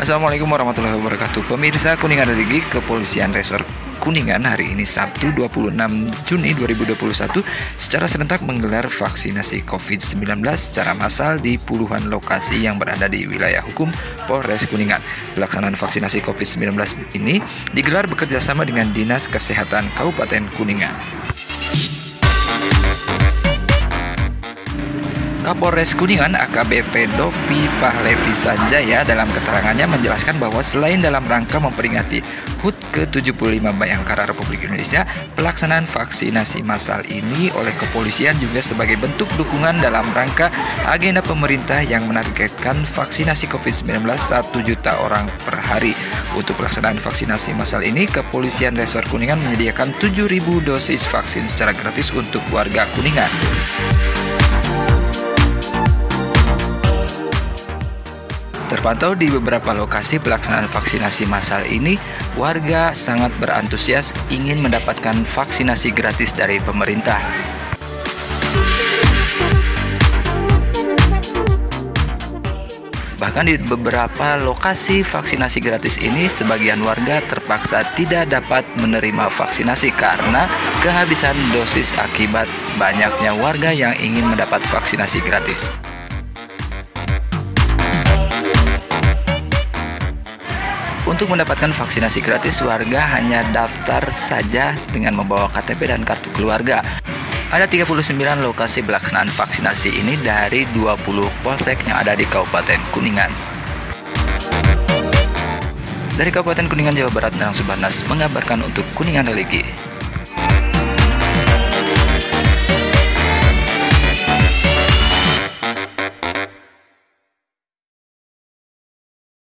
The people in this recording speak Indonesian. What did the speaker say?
Assalamualaikum warahmatullahi wabarakatuh Pemirsa Kuningan Religi Kepolisian Resor Kuningan hari ini Sabtu 26 Juni 2021 secara serentak menggelar vaksinasi COVID-19 secara massal di puluhan lokasi yang berada di wilayah hukum Polres Kuningan. Pelaksanaan vaksinasi COVID-19 ini digelar bekerjasama dengan Dinas Kesehatan Kabupaten Kuningan. Kapolres Kuningan AKBP Dovi Fahlevi Sanjaya dalam keterangannya menjelaskan bahwa selain dalam rangka memperingati HUT ke-75 Bayangkara Republik Indonesia, pelaksanaan vaksinasi massal ini oleh kepolisian juga sebagai bentuk dukungan dalam rangka agenda pemerintah yang menargetkan vaksinasi COVID-19 1 juta orang per hari. Untuk pelaksanaan vaksinasi massal ini, kepolisian Resor Kuningan menyediakan 7.000 dosis vaksin secara gratis untuk warga Kuningan. Terpantau di beberapa lokasi pelaksanaan vaksinasi massal ini, warga sangat berantusias ingin mendapatkan vaksinasi gratis dari pemerintah. Bahkan di beberapa lokasi vaksinasi gratis ini, sebagian warga terpaksa tidak dapat menerima vaksinasi karena kehabisan dosis akibat banyaknya warga yang ingin mendapat vaksinasi gratis. Untuk mendapatkan vaksinasi gratis, warga hanya daftar saja dengan membawa KTP dan kartu keluarga. Ada 39 lokasi pelaksanaan vaksinasi ini dari 20 polsek yang ada di Kabupaten Kuningan. Dari Kabupaten Kuningan, Jawa Barat, Nang Subarnas mengabarkan untuk Kuningan Religi.